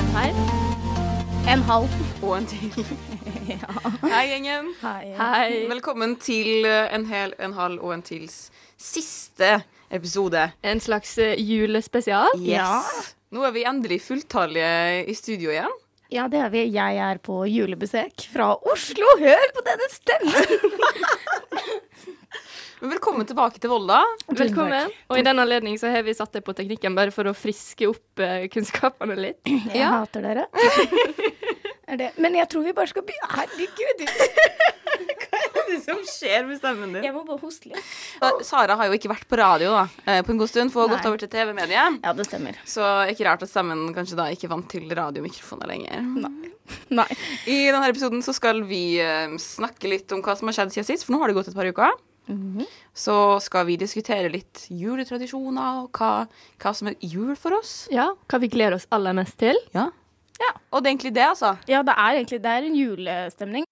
En her. En halv. Og en til. Hei, gjengen. Hei. Hei. Velkommen til eh, en hel, en halv og en tils siste episode. En slags julespesial. julespesial. Ja. Nå er vi endelig fulltallige i studio igjen. Ja, det er vi. Jeg er på julebesøk fra Oslo. Hør på denne stemmen! Men velkommen tilbake til Volda. Velkommen. Og i den anledning så har vi satt deg på teknikken bare for å friske opp eh, kunnskapene litt. Jeg hater dere. er det. Men jeg tror vi bare skal begynne Herregud! Hva er det som skjer med stemmen din? Jeg må bare hoste litt. Sara har jo ikke vært på radio da, eh, på en god stund, for å ha gått over til TV-mediet. Ja, det stemmer. Så ikke rart at stemmen kanskje da ikke vant til radiomikrofoner lenger. Nei. I denne episoden så skal vi eh, snakke litt om hva som har skjedd siden sist, for nå har det gått et par uker. Så skal vi diskutere litt juletradisjoner og hva, hva som er jul for oss. Ja, hva vi gleder oss aller mest til. Ja. Og det er egentlig det, altså. Ja, det er egentlig det er en julestemning.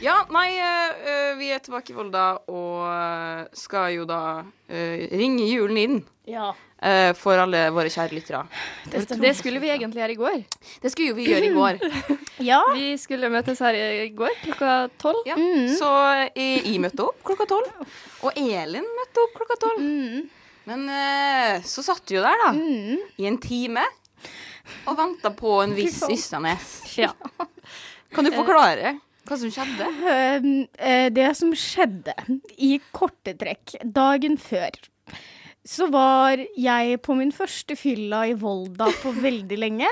Ja, nei, eh, eh, vi er tilbake i Volda og eh, skal jo da eh, ringe julen inn Ja, eh, for alle våre kjære lyttere. det. Det skulle vi egentlig gjøre i går. Det skulle jo vi gjøre i går. Ja. Vi skulle møtes her i går klokka tolv. Ja. Så eh, jeg møtte opp klokka tolv, og Elin møtte opp klokka tolv. Mm. Men så satt vi jo der, da, Mm. i en time og venta på en viss. Yssanes. Ja. Kan du forklare hva som skjedde? Um, eh, det som skjedde i korte trekk dagen før, så var jeg på min første fylla i Volda på veldig lenge.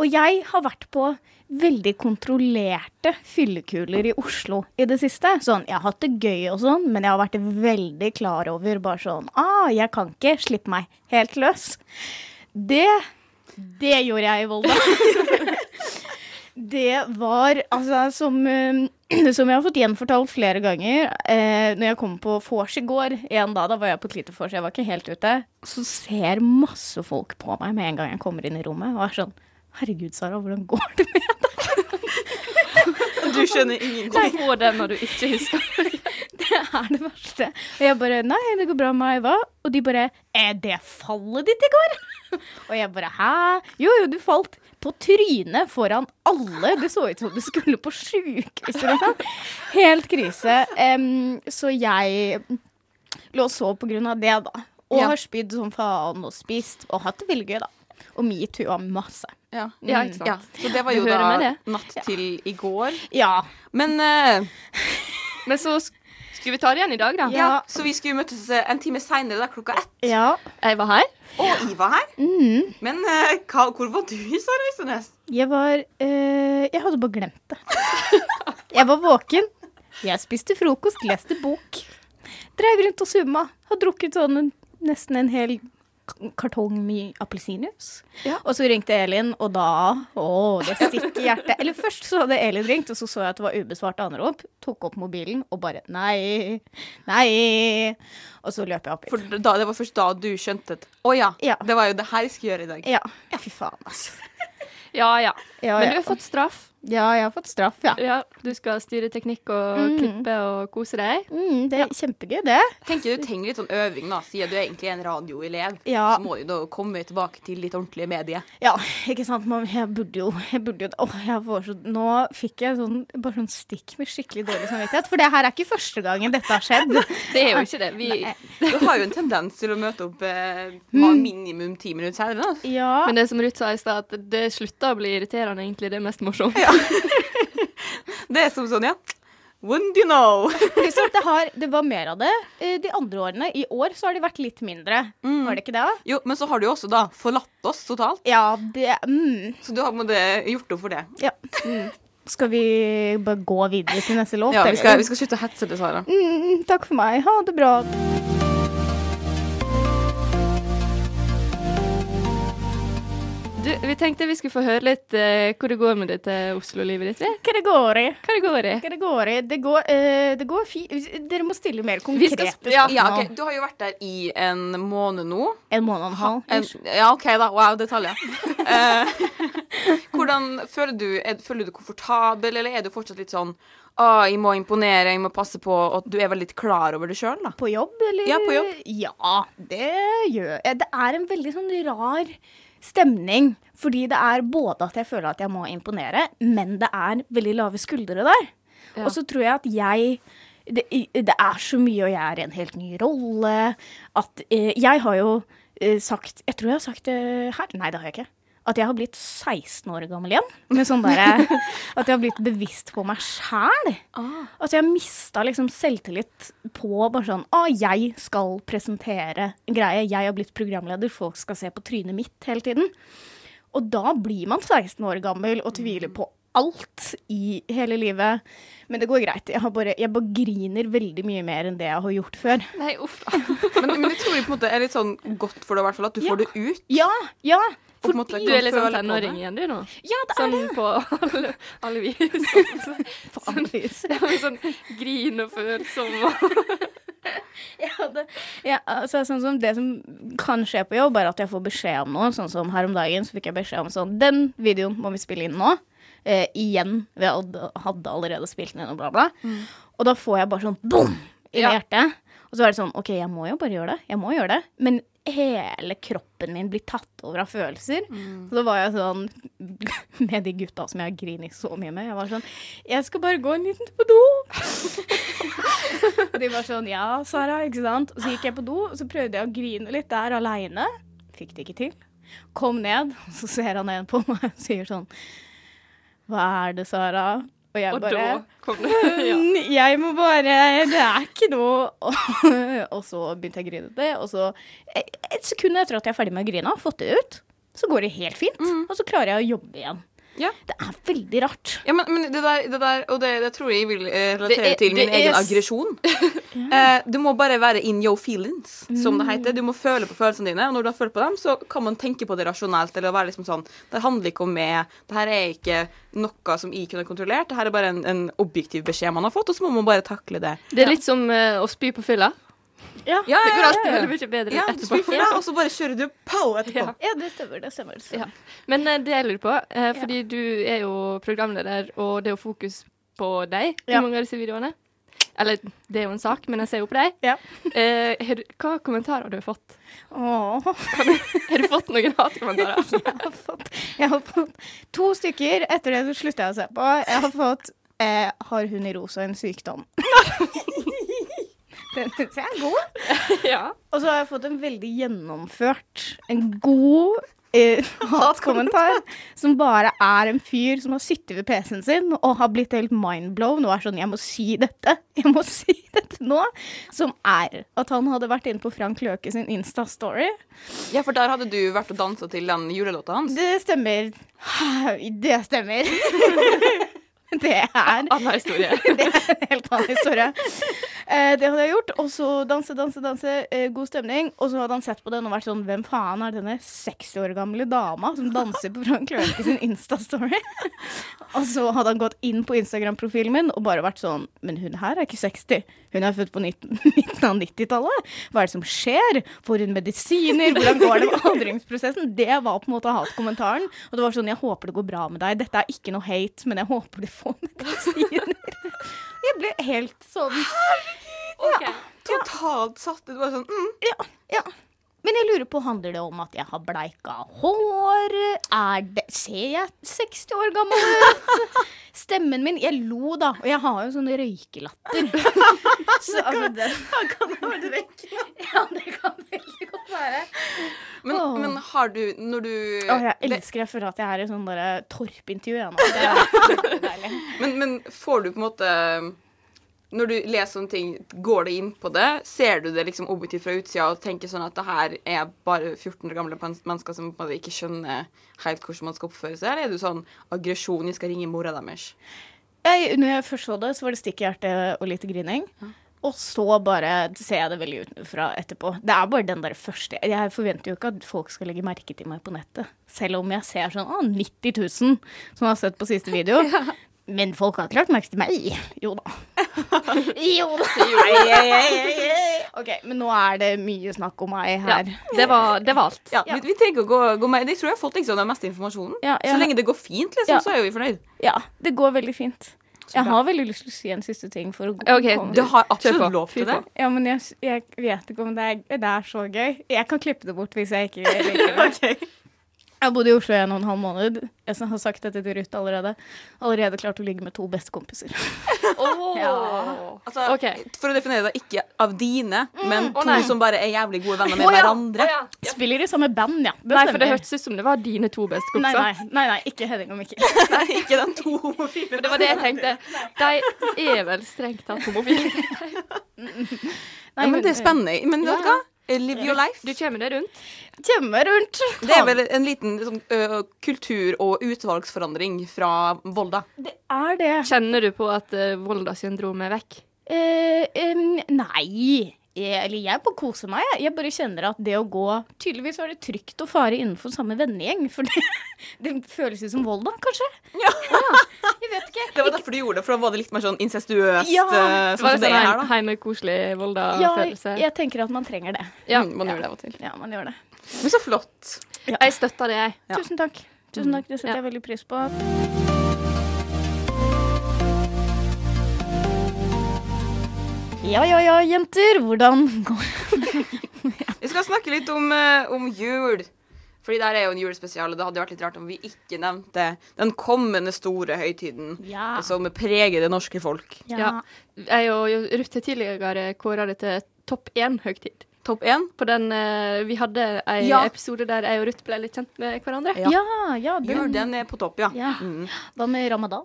Og jeg har vært på veldig kontrollerte fyllekuler i Oslo i det siste. Sånn, jeg har hatt det gøy og sånn, men jeg har vært veldig klar over bare sånn Ah, jeg kan ikke slippe meg helt løs. Det Det gjorde jeg i Volda. Det var altså som, eh, som jeg har fått gjenfortalt flere ganger eh, Når jeg kom på vors i går, igjen da, da var jeg på et lite vors, jeg var ikke helt ute, så ser masse folk på meg med en gang jeg kommer inn i rommet og er sånn Herregud, Sara, hvordan går det med deg? Du skjønner ingenting. får det når du ikke husker. Det er det verste. Og jeg bare Nei, det går bra med meg, hva? Og de bare Er det fallet ditt i går? Og jeg bare Hæ? Jo, jo, du falt på trynet foran alle. Det så ut som du skulle på sjukehuset, liksom. Helt krise. Um, så jeg lå og sov på grunn av det, da. Og Ja. har spydd som faen og spist og hatt det veldig gøy, da. Og metoo masse. Ja. Ja, ikke sant. Ja, så det var jo da natt til i går. Ja. Men uh, Men så skulle vi ta det igjen i dag, da. ja, så vi skulle møtes eh, en time seinere, da klokka ett. Ja. Jeg var her. Og I var her. Mm. Men uh, hva, hvor var du, Sara Øystenes? Jeg var eh, Jeg hadde bare glemt det. Jeg var våken. Jeg spiste frokost, leste bok. Dreiv rundt og summa. Har drukket sånn en, nesten en hel kartong med appelsinjuice. Ja. Og så ringte Elin, og da Å, det stikker i hjertet. Eller først så hadde Elin ringt, og så så jeg at det var ubesvart anrop. Tok opp mobilen og bare Nei. Nei. Og så løp jeg opp hit. For da, det var først da du skjønte at Å ja, Ja. det var jo det her jeg skulle gjøre i dag. Ja. Fy faen, altså. Ja, ja. Ja, Men du har fått straff. Ja, jeg har fått straff, ja. Ja, Du skal styre teknikk og Mm. klippe og kose deg. Mm, det er kjempegøy, det. Tenker du trenger litt sånn øving, da, siden du egentlig er en radioelev. Ja. Så må du da komme tilbake til litt ordentlige medier. Ja, ikke sant. Men jeg burde jo, jeg burde jo å, jeg får så Nå fikk jeg sånn, bare sånn stikk med skikkelig dårlig samvittighet. For det her er ikke første gangen dette har skjedd. Det er jo ikke det. Vi, Du har jo en tendens til å møte opp eh, minimum ti minutter senere. Da. Ja. men det som Ruth sa i stad, at det slutta å bli irriterende, egentlig. Det er mest morsomt. Det er som sånn, ja. Wouldn't you know? Det, har, det var mer av det eh, de andre årene. I år så har de vært litt mindre. Var det ikke det? Jo, men så har du jo også da forlatt oss totalt. Ja, det mm, Så du har på gjort opp for det. Ja. Mm. Skal vi bare gå videre til neste låt? Ja, vi skal, vi skal slutte å hetse det, Sara. Mm, takk for meg. Ha det bra. Du, vi tenkte vi skulle få høre litt uh, hvor det går med dette Oslo-livet ditt. Hva det går i? Hva det går i. Hva det går i? Det går, uh, det går fint. Dere må stille mer Vi konkrete spørsmål. ja. Ja, okay. Du har jo vært der i en måned nå. En måned og en halv. En, ja, OK, da. Wow, detaljer. Eh, hvordan føler du er, Føler du deg komfortabel, eller er du fortsatt litt sånn Å, jeg må imponere, jeg må passe på at du er veldig klar over det sjøl, da? På jobb, eller? Ja, på jobb. Ja, det gjør jeg. Det er en veldig sånn rar stemning. Fordi det er både at jeg føler at jeg må imponere, men det er veldig lave skuldre der. Ja. Og så tror jeg at jeg det, det er så mye, og jeg er i en helt ny rolle, at eh, Jeg har jo eh, sagt Jeg tror jeg har sagt det her. Nei, det har jeg ikke. At jeg har blitt 16 år gammel igjen. Med sånn derre At jeg har blitt bevisst på meg sjæl. At jeg har mista liksom selvtillit på bare sånn Å, jeg skal presentere en greie. Jeg har blitt programleder. Folk skal se på trynet mitt hele tiden. Og da blir man 16 år gammel og tviler på alt i hele livet. Men det går greit. Jeg, har bare, jeg bare griner veldig mye mer enn det jeg har gjort før. Nei, uff da. Men, men jeg tror jeg på en måte er litt sånn godt for deg, i hvert fall, at du får det ut. Ja, ja. En måte Du er litt sånn tenåring igjen, du nå. Ja, det er Sånn det. på alle, alle vis. Vis. Ja, men sånn grin og følsom og Ja, det, ja, altså, sånn som det som kan skje på jobb, er at jeg får beskjed om noe. Sånn som her om dagen så fikk jeg beskjed om sånn Den videoen må vi spille inn nå. Eh, igjen. Vi hadde, allerede spilt den inn og bla, bla. Og da får jeg bare sånn bom i Ja. hjertet. Og så er det sånn OK, jeg må jo bare gjøre det. Jeg må gjøre det. Men hele kroppen min blir tatt over av følelser. Så da var jeg sånn med de gutta som jeg har grinet så mye med. Jeg var sånn Jeg skal bare gå en liten tur på do. Og de var sånn Ja, Sara, ikke sant? Og så gikk jeg på do, og så prøvde jeg å grine litt der aleine. Fikk det ikke til. Kom ned, og så ser han en på meg og sier sånn Hva er det, Sara? Og jeg Og bare. Ja. «Mm, Jeg må bare Det er ikke noe Og, og så begynte jeg å grine det, og så Et sekund etter at jeg er ferdig med å grine, fått det ut, så går det helt fint. Og så klarer jeg å jobbe igjen. Ja. Det er veldig rart. Ja, men, men det der, det der og det, det tror jeg vil eh, Det relatere er- til min det egen aggresjon. eh, du må bare være in your feelings, som det heter. Du må føle på følelsene dine, og når du har følt på dem, så kan man tenke på det rasjonelt. Eller være liksom sånn Det handler ikke om meg. Det her er ikke noe som jeg kunne kontrollert. Det her er bare en, en objektiv beskjed man har fått, og så må man bare takle det. Det er litt som eh, å spy på fylla. Ja, Ja, Det går ja, alltid ja. veldig mye bedre Ja, etterpå. Du deg, og så bare kjører du på etterpå. Ja. ja det stemmer. Det stemmer. Det Ja. Men eh, det jeg lurer på, eh, fordi du er jo programleder, og det er jo fokus på deg i mange av disse videoene. Eller det er jo en sak, men jeg ser jo på deg. Ja. Eh, du, hva kommentarer har du fått? Åh. Har du fått noen hatkommentarer? Jeg har fått, jeg har fått to stykker etter det du slutta å se på. Jeg har fått eh, 'Har hun i rosa en sykdom?' Den syns jeg er god. ja. Og så har jeg fått en veldig gjennomført, en god eh, hatkommentar. Som bare er en fyr som har sittet ved PC-en sin og har blitt helt mindblown og er sånn 'Jeg må si dette. Jeg må si dette nå.' Som er at han hadde vært inne på Frank Løke sin Insta-story. Ja, for der hadde du vært og dansa til den julelåta hans. Det stemmer. Det stemmer. Det er Annen historie. Det er en helt annen historie. Eh, det hadde jeg gjort. Og så danse, danse, danse. Eh, god stemning. Og så hadde han sett på den og vært sånn Hvem faen er denne 60 år gamle dama som danser på Frank Løke sin Insta-story? og så hadde han gått inn på Instagram-profilen min og bare vært sånn Men hun her er ikke 60. Hun er født på 19, midten av 90-tallet. Hva er det som skjer? Får hun medisiner? Hvordan går det med aldringsprosessen? Det var på en måte hatkommentaren. Og det var sånn Jeg håper det går bra med deg. Dette er ikke noe hate, men jeg håper du får medisiner. Jeg ble helt sånn Ok. Totalt satt ut. Bare sånn mm. Ja. ja. Men jeg lurer på, handler det om at jeg har bleika hår? Er det Ser jeg 60 år gammel ut? Stemmen min Jeg lo, da. Og jeg har jo sånn røykelatter. Så altså det Kan det være vekk. Ja, det kan veldig godt være. Men, oh. men har du Når du Å, jeg elsker jeg for at jeg er i sånn derre Torp-intervju. Nå. det er deilig. Men, men får du på en måte Når du leser sånne ting, går det inn på det? Ser du det liksom objektivt fra utsida og tenker sånn at det her er bare 14 år gamle mennesker som på en måte ikke skjønner helt hvordan man skal oppføre seg, eller er du sånn aggresjon, jeg skal ringe mora deres? Jeg, når jeg først så det, så var det stikk i hjertet og litt grining. Og så bare ser jeg det veldig utenfra etterpå. Det er bare den der første Jeg forventer jo ikke at folk skal legge merke til meg på nettet. Selv om jeg ser sånn å, 90 000 som har sett på siste video. Men folk har klart merke til meg. Jo da. jo da. OK, men nå er det mye snakk om meg Ja, her. det var, det var alt. Ja, Vi, vi trenger å gå, gå med. Det tror jeg folk liksom den mest informasjonen. Ja, ja. Så lenge det går fint, liksom, Ja. så er jo vi fornøyd. Ja, det går veldig fint. Jeg har veldig lyst til å si en siste ting for å okay, komme- Du har absolutt lov til det. Ja, men jeg, jeg vet ikke om det er, det er så gøy. Jeg kan klippe det bort hvis jeg ikke liker det. Ok. Jeg har bodd i Oslo i en og en halv måned. Jeg har sagt dette til Ruth allerede. Allerede klart å ligge med to bestekompiser. Åh. Ja. Altså, okay. For å definere det, ikke av dine, men Å, to nei. som bare er jævlig gode venner med oh, ja. hverandre. Ja. Spiller i samme band, ja. Det Nei, for det hørtes ut som det var dine to beste Nei, nei, nei, nei, ikke Henning og Mikkel. Nei, ikke den to homofile. Det var det jeg tenkte. De er vel strengt tatt homofile. Ja, men det er spennende. Men vet du Ja. hva? Live your life. Du kommer deg rundt. Kommer rundt. Det er vel en liten sånn, ø, kultur- og utvalgsforandring fra Volda. Det er det. Kjenner du på at uh, Volda-syndromet er vekk? Eh, um, nei. Jeg, eller jeg bare koser meg. Jeg. jeg bare kjenner at det å gå Tydeligvis er det trygt å fare innenfor samme vennegjeng. For det, det føles ut som vold, da, kanskje. Ja. Jeg vet ikke. Det var derfor du gjorde det, for da var det litt mer sånn incestuøst. Ja. ø, sånn Var som det er her, sånn da. heimekoselig Ja, Volda-følelse? jeg tenker at man trenger det. Ja. man man gjør det av og til. Ja, man gjør det. Men så flott. Jeg støtter det, jeg. Ja. Tusen takk. Tusen takk, Det setter Ja. jeg veldig pris på. Ja, ja, ja, jenter. Hvordan går det? Vi skal snakke litt om, ø, om jul. Fordi der er jo en julespesial, og det hadde vært litt rart om vi ikke nevnte den kommende store høytiden Ja. som preger det norske folk. Ja. Jeg og Ruth har tidligere kåra det til topp én-høytid. Topp én. På den uh, Vi hadde en Ja. episode der jeg og Ruth ble litt kjent med hverandre. Ja. Ja, ja, Jul, den. den er på topp, ja. Ja. Mm. Hva med ramadan?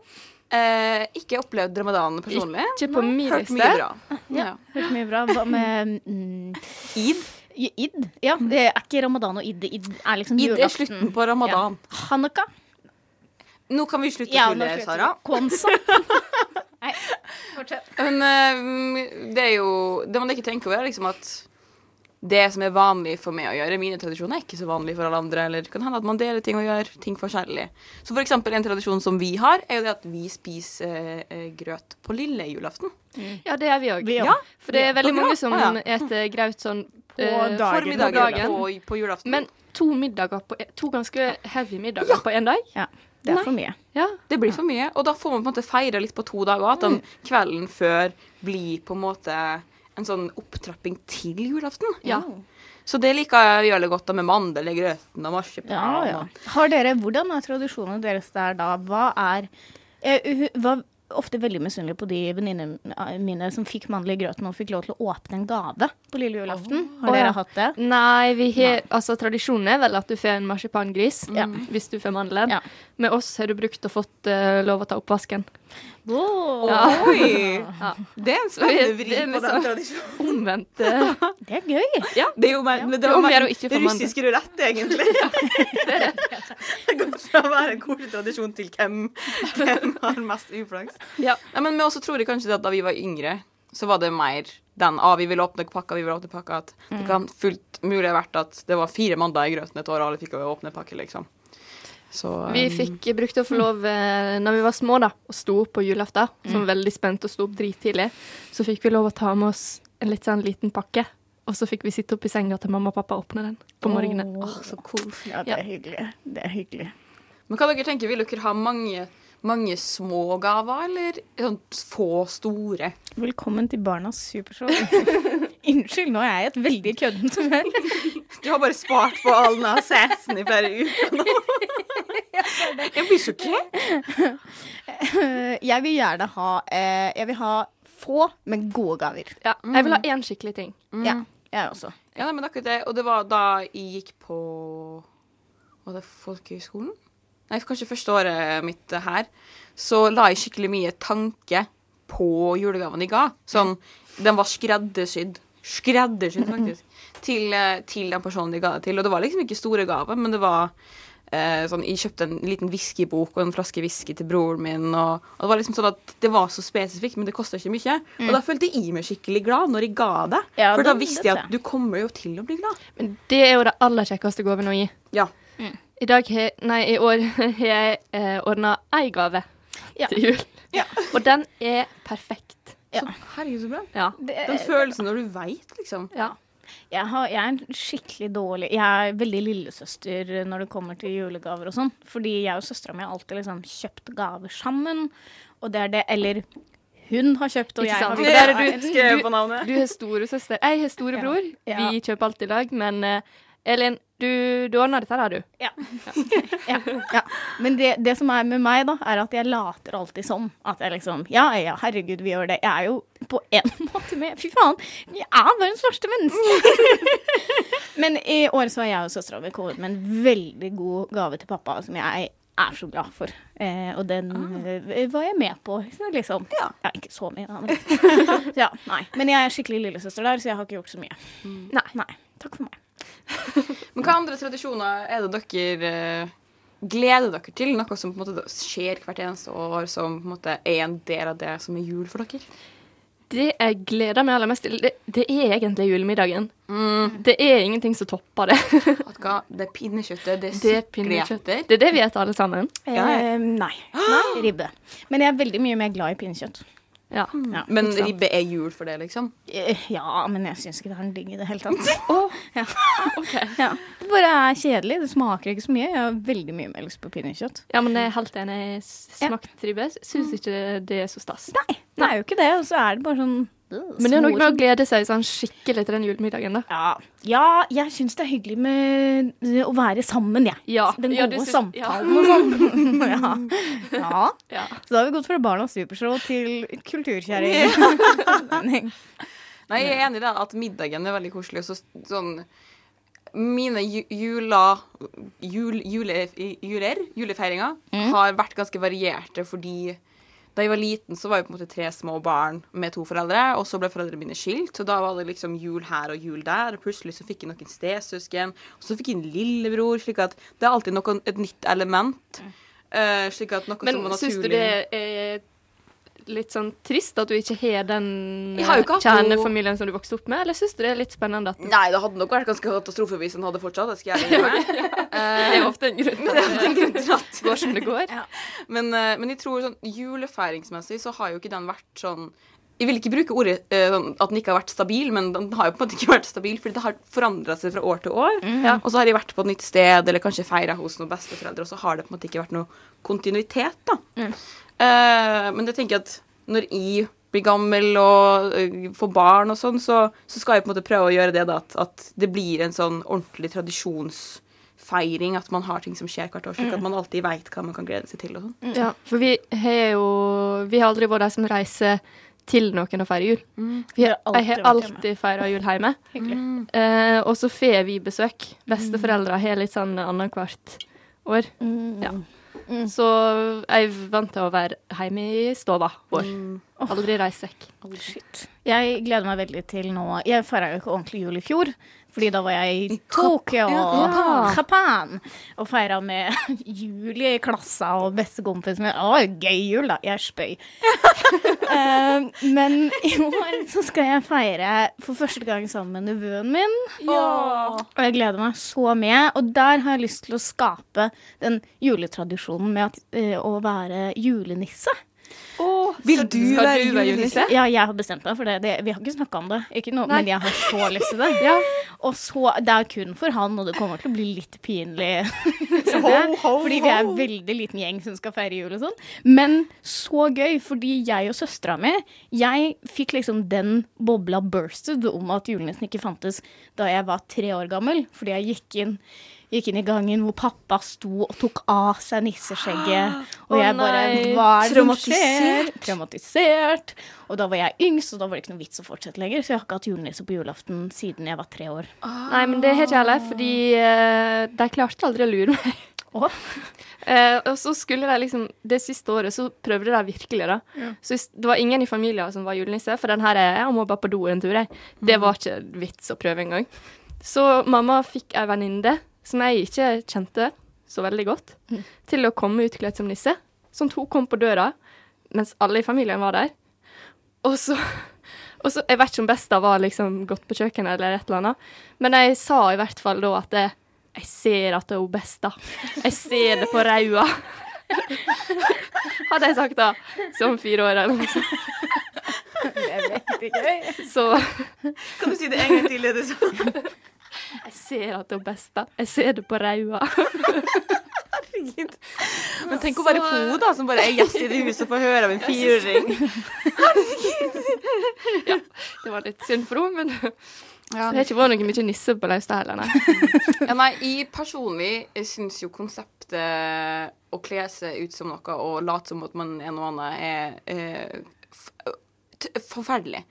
Eh, ikke opplevd ramadan personlig. Ikke på min Hørt mye bra. Ja. Ja. Hørt mye bra. Hva med mm, Id. id? Ja, det er ikke ramadan og id. Id er liksom Id er slutten på ramadan. Hanukka? Nå kan vi slutte Ja, å tulle, Sara. Konsa. Nei, fortsett. Men eh, det er jo Det man ikke tenker over, er liksom at det som er vanlig for meg å gjøre, mine tradisjoner, er ikke så vanlig for alle andre. Eller det kan hende at man deler ting og gjør ting forskjellig. Så for eksempel en tradisjon som vi har, er jo det at vi spiser eh, grøt på lille julaften. Ja, det er vi òg. Ja. For det er veldig mange som ja. eter graut sånn På eh, dagen. Formiddagen på dagen. på, på julaften. Men to middager på e- To ganske heavy middager på én dag? Ja, det er for mye. Ja. det blir for mye. Og da får man på en måte feire litt på to dager. At den kvelden før blir på en måte en sånn opptrapping til julaften. ja. Så det liker jeg å gjøre det godt da med mandel i grøten og marsipan. Ja, ja. Har dere, Hvordan er tradisjonene deres der da? Hva er Jeg var ofte veldig misunnelig på de venninnene mine som fikk mandel i grøten og fikk lov til å åpne en gave på lille julaften. Har Å, dere ja. hatt det? Nei, vi har Altså, tradisjonen er vel at du får en marsipangris Ja. hvis du får mandelen. Ja. Med oss har du brukt og fått uh, lov å ta oppvasken. Åh, Ja. Oi! Ja. Det er en spennende Det vri på den sånn- tradisjonen. Omvendt. uh, Det er gøy. Det er jo mer, det Det var mer russisk rulett, egentlig. det går fra å være en koselig tradisjon til hvem, hvem har mest uflaks. Ja. Nei, men vi også tror kanskje at da vi var yngre, så var det mer den ah, vi vil åpne pakka, vi vil åpne pakka. At det kan fullt mulig ha vært at det var fire mandager i grøten et år, og alle fikk å åpne pakke, liksom. Så Vi um, fikk brukte å få lov mm. når vi var små, da, og sto opp på julaften. Som var veldig spent og sto opp drittidlig. Så fikk vi lov å ta med oss en litt sånn liten pakke. Og så fikk vi sitte opp i senga til mamma og pappa åpne den på morgenen. Åh, så koselig. Ja, det er hyggelig. Det er hyggelig. Men hva dere tenker, vil dere ha mange, mange små gaver, eller sånn få store? Velkommen til Barnas supershow. Unnskyld, nå er jeg i et veldig køddent humør. Du har bare spart på all den acessen i flere uker nå. Jeg blir sjokkert. Jeg vil gjerne ha eh, Jeg vil ha få, men gode gaver. Ja, jeg vil ha én skikkelig ting. Ja, jeg også. Ja, nei, men akkurat det. Og det var da jeg gikk på Var det folkehøyskolen? Nei, kanskje første året mitt her. Så la jeg skikkelig mye tanke på julegaven de ga. Sånn, den var skreddersydd. Skreddersydd, faktisk. Til, eh, til den personen de ga det til. Og det var liksom ikke store gaver, men det var eh, sånn, Jeg kjøpte en liten whiskybok og en flaske whisky til broren min. Og, og Det var liksom sånn at det var så spesifikt, men det kosta ikke mye. Og da følte jeg meg skikkelig glad når jeg ga det. Ja, For da visste jeg at du kommer jo til å bli glad. Men det er jo det aller kjekkeste gaven å gi. Ja. I dag Nei, i år har jeg eh, ordna ei gave Ja. til jul. Ja. Og den er perfekt. Ja. Så, herregud, så bra. Ja. Den følelsen når du veit, liksom. ja. Jeg, har, jeg er en skikkelig dårlig Jeg er veldig lillesøster når det kommer til julegaver og sånn. Fordi jeg og søstera mi har alltid liksom kjøpt gaver sammen. Og det er det Eller hun har kjøpt, og jeg har kjøpt. der er du- du, på navnet. Du har storesøster. Jeg har storebror. Ja. Vi kjøper alltid i lag. Men uh, Elin, du, du ordna dette her, du. Ja. ja, ja. Men det, det som er med meg, da, er at jeg later alltid som. At jeg liksom Ja, ja, herregud, vi gjør det. Jeg er jo på en måte med Fy faen, jeg er verdens verste menneske! Men i år så har jeg og søstera mi kommet med en veldig god gave til pappa som jeg er så glad for. Eh, og den ah. var jeg med på, liksom. Ja. Ja, ikke så mye, da. Men, ja, nei. men jeg er skikkelig lillesøster der, så jeg har ikke gjort så mye. Nei. Nei. Takk for meg. Men hva andre tradisjoner er det dere eh, gleder dere til? Noe som på en måte skjer hvert eneste år, som på en måte er en del av det som er jul for dere? Det jeg gleder meg aller mest til, det, det er egentlig julemiddagen. Mm. Det er ingenting som topper det. At hva? Det er pinnekjøttet, det er Det er Det er det vi spiser alle sammen. Ja, ja. Eh, nei. nei. Ribbe. Men jeg er veldig mye mer glad i pinnekjøtt. Ja. Ja, Men ribbe er jul for det, liksom? Eh, Ja, men jeg syns ikke det er en digg i det hele tatt. Åh, Ja. okay. Ja. Det bare er kjedelig. Det smaker ikke så mye. Jeg har veldig mye melk på pinnekjøtt. Ja, men jeg er helt enig. Jeg s- smakt ribbe. Syns ikke det er så stas. Nei, det er jo ikke det. Og så er det bare sånn Men det er noe med å glede seg sånn skikkelig til den julemiddagen, da. ja. ja, jeg syns det er hyggelig med å være sammen, jeg. Ja. Den gode ja, samtalen og sånn. ja. ja. Ja. Så da har vi gått fra Barnas Supershow til kulturkjerring. Nei, jeg er enig i det, at middagen er veldig koselig. Så, sånn Mine ju jula, jul, jule, juler, julefeiringer har vært ganske varierte fordi da jeg var liten, så var jeg på en måte tre små barn med to foreldre, og så ble foreldrene mine skilt, og da var det liksom jul her og jul der, og plutselig så fikk jeg noen stesøsken, og så fikk jeg en lillebror, slik at det er alltid noe, et nytt element. Uh, slik at noe Men som var naturlig. Men syns du det er litt sånn trist at du ikke har den har kjernefamilien som du vokste opp med, eller syns du det er litt spennende at Nei, det hadde nok vært ganske katastrofe hvis han hadde fortsatt. Det skal jeg gjøre Det er ofte en grunn til det at en grunn til at det går som det går. Men, eh, men jeg tror sånn julefeiringsmessig så har jo ikke den vært sånn Jeg vil ikke bruke ordet sånn at den ikke har vært stabil, men den har jo på en måte ikke vært stabil, fordi det har forandra seg fra år til år. Ja. Og så har jeg vært på et nytt sted, eller kanskje feira hos noen besteforeldre, og så har det på en måte ikke vært noe kontinuitet, da. Eh, men jeg tenker at når jeg blir gammel og eh, får barn og sånn, så, så skal jeg på en måte prøve å gjøre det, da, at, at det blir en sånn ordentlig tradisjonsfeiring, at man har ting som skjer hvert år, slik at man alltid veit hva man kan glede seg til og sånn. Ja, for vi har jo Vi har aldri vært de som reiser til noen og feirer jul. Vi har, alltid jeg har alltid feira jul hjemme. Hyggelig. Eh, og så får vi besøk. Besteforeldre har litt sånn annethvert år. Mm. Ja. Så jeg vant til å være hjemme i stova vår. Aldri reise vekk. Oh, Jeg gleder meg veldig til nå Jeg feira jo ikke ordentlig jul i fjor, fordi da var jeg i Tokyo og Japan og feira med jul i klassa og bestekompisen min. Å, gøy jul, da. Jeg spøy. Eh, men i år så skal jeg feire for første gang sammen med nevøen min. Og jeg gleder meg så med. Og der har jeg lyst til å skape den juletradisjonen med at, uh, å være julenisse. Vil du skal være du være julenisse? Ja, jeg har bestemt meg for det. det vi har ikke snakka om det, ikke noe, men jeg har så lyst til det. Ja. Og så, Det er kun for han, og det kommer til å bli litt pinlig. fordi vi er en veldig liten gjeng som skal feire jul og sånn. Men så gøy, fordi jeg og søstera mi Jeg fikk liksom den bobla bursted om at julenissen ikke fantes da jeg var tre år gammel. Fordi jeg gikk inn Gikk inn i gangen hvor pappa sto og tok av seg nisseskjegget. Og jeg bare var Hva er det som skjer? Traumatisert. Traumatisert. Og da var jeg yngst, og da var det ikke noe vits å fortsette lenger. Så jeg har ikke hatt julenisse på julaften siden jeg var tre år. Nei, men det har ikke jeg heller, fordi eh, de klarte aldri å lure meg. Oh. Eh, og så skulle de liksom Det siste året så prøvde de virkelig, da. Så det var ingen i familien som var julenisse, for den her er Jeg må bare på do en tur, jeg. Det var ikke vits å prøve engang. Så mamma fikk ei venninne som jeg ikke kjente, så veldig godt til å komme utkledd som nisse. Sånn at hun kom på døra mens alle i familien var der. Og så, og så Jeg vet ikke om Besta var liksom gått på kjøkkenet eller et eller annet, men jeg sa i hvert fall da at jeg, jeg ser at det er Besta. Jeg ser det på raua. Hadde jeg sagt da, som fire år eller noe sånt. Det er veldig gøy. Så Kan du si det en gang til, det du sa? Jeg ser at det er hun Besta. Jeg ser det på raua. Herregud. Men tenk å være hun, da, som bare er gjest i det huset og får høre av en fireåring. Det var litt synd for henne, men det har ikke vært noe mye nisse på Laustad heller, nei. Ja, nei, jeg personlig syns jo konseptet å kle seg ut som noe og late som at man er noe annet, er eh, t forferdelig.